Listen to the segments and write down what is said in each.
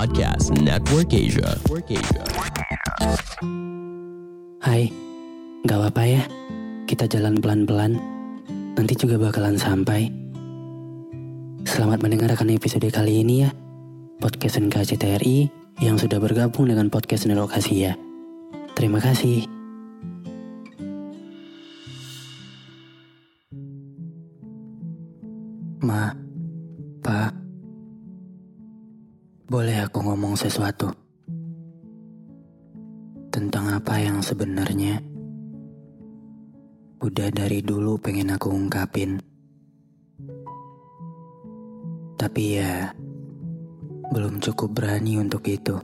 Podcast Network Asia. Hai, gak apa-apa ya. Kita jalan pelan-pelan. Nanti juga bakalan sampai. Selamat mendengarkan episode kali ini ya. Podcast NKCTRI yang sudah bergabung dengan podcast Nelokasi ya. Terima kasih. Aku ngomong sesuatu? tentang apa yang sebenarnya udah dari dulu pengen aku ungkapin. Tapi ya, belum cukup berani untuk itu.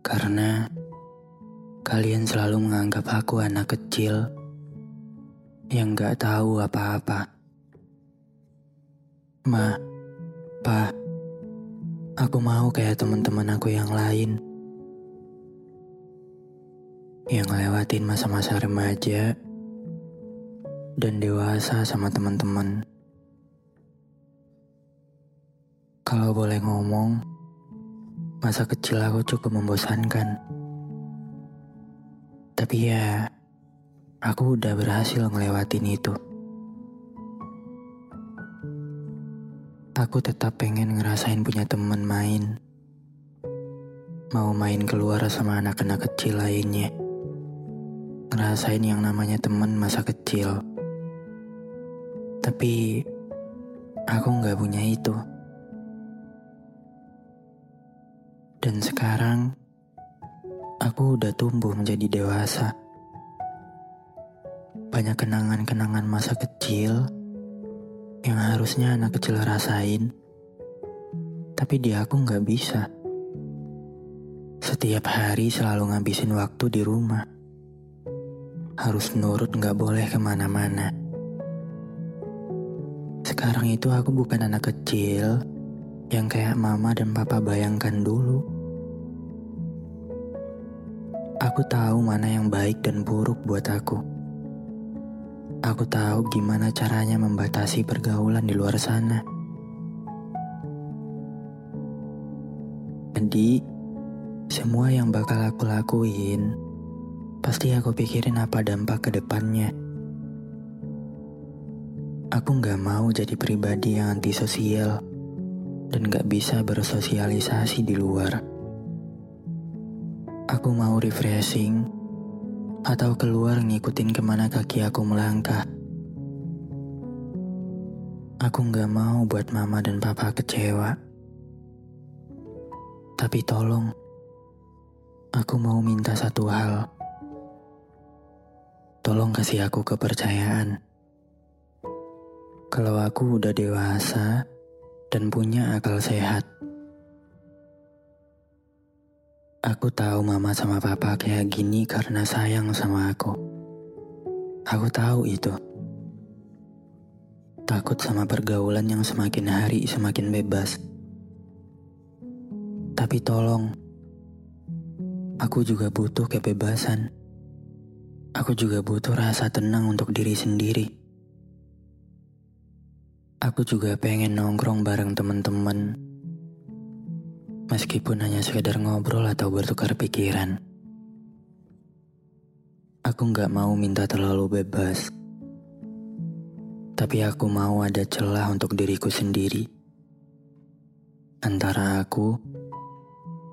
Karena kalian selalu menganggap aku anak kecil yang gak tahu apa-apa. Ma, Pa, aku mau kayak teman-teman aku yang lain yang ngelewatin masa-masa remaja dan dewasa sama teman-teman. Kalau boleh ngomong, masa kecil aku cukup membosankan. Tapi ya, aku udah berhasil ngelewatin itu. Aku tetap pengen ngerasain punya teman main. Mau main keluar sama anak-anak kecil lainnya ngerasain yang namanya temen masa kecil. Tapi aku nggak punya itu. Dan sekarang aku udah tumbuh menjadi dewasa. Banyak kenangan-kenangan masa kecil yang harusnya anak kecil rasain, tapi di aku nggak bisa. Setiap hari selalu ngabisin waktu di rumah harus nurut gak boleh ke mana-mana. Sekarang itu aku bukan anak kecil yang kayak mama dan papa bayangkan dulu. Aku tahu mana yang baik dan buruk buat aku. Aku tahu gimana caranya membatasi pergaulan di luar sana. Jadi, semua yang bakal aku lakuin Pasti aku pikirin apa dampak ke depannya. Aku gak mau jadi pribadi yang antisosial dan gak bisa bersosialisasi di luar. Aku mau refreshing atau keluar ngikutin ke mana kaki aku melangkah. Aku gak mau buat mama dan papa kecewa. Tapi tolong, aku mau minta satu hal. Tolong kasih aku kepercayaan. Kalau aku udah dewasa dan punya akal sehat. Aku tahu mama sama papa kayak gini karena sayang sama aku. Aku tahu itu. Takut sama pergaulan yang semakin hari semakin bebas. Tapi tolong, aku juga butuh kebebasan. Aku juga butuh rasa tenang untuk diri sendiri. Aku juga pengen nongkrong bareng teman-teman. Meskipun hanya sekedar ngobrol atau bertukar pikiran. Aku nggak mau minta terlalu bebas. Tapi aku mau ada celah untuk diriku sendiri. Antara aku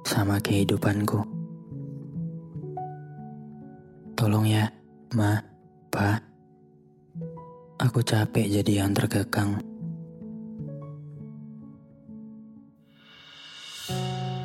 sama kehidupanku. Tolong ya, Ma, Pa. Aku capek jadi yang terkekang.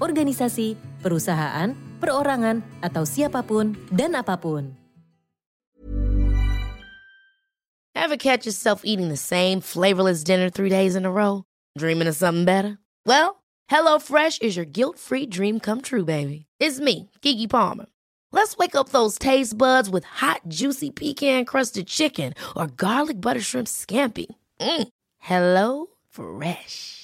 organisasi, perusahaan, perorangan, atau siapapun dan apapun. Ever catch yourself eating the same flavorless dinner three days in a row? Dreaming of something better? Well, HelloFresh is your guilt-free dream come true, baby. It's me, Kiki Palmer. Let's wake up those taste buds with hot, juicy pecan-crusted chicken or garlic butter shrimp scampi. Mm. Hello Fresh.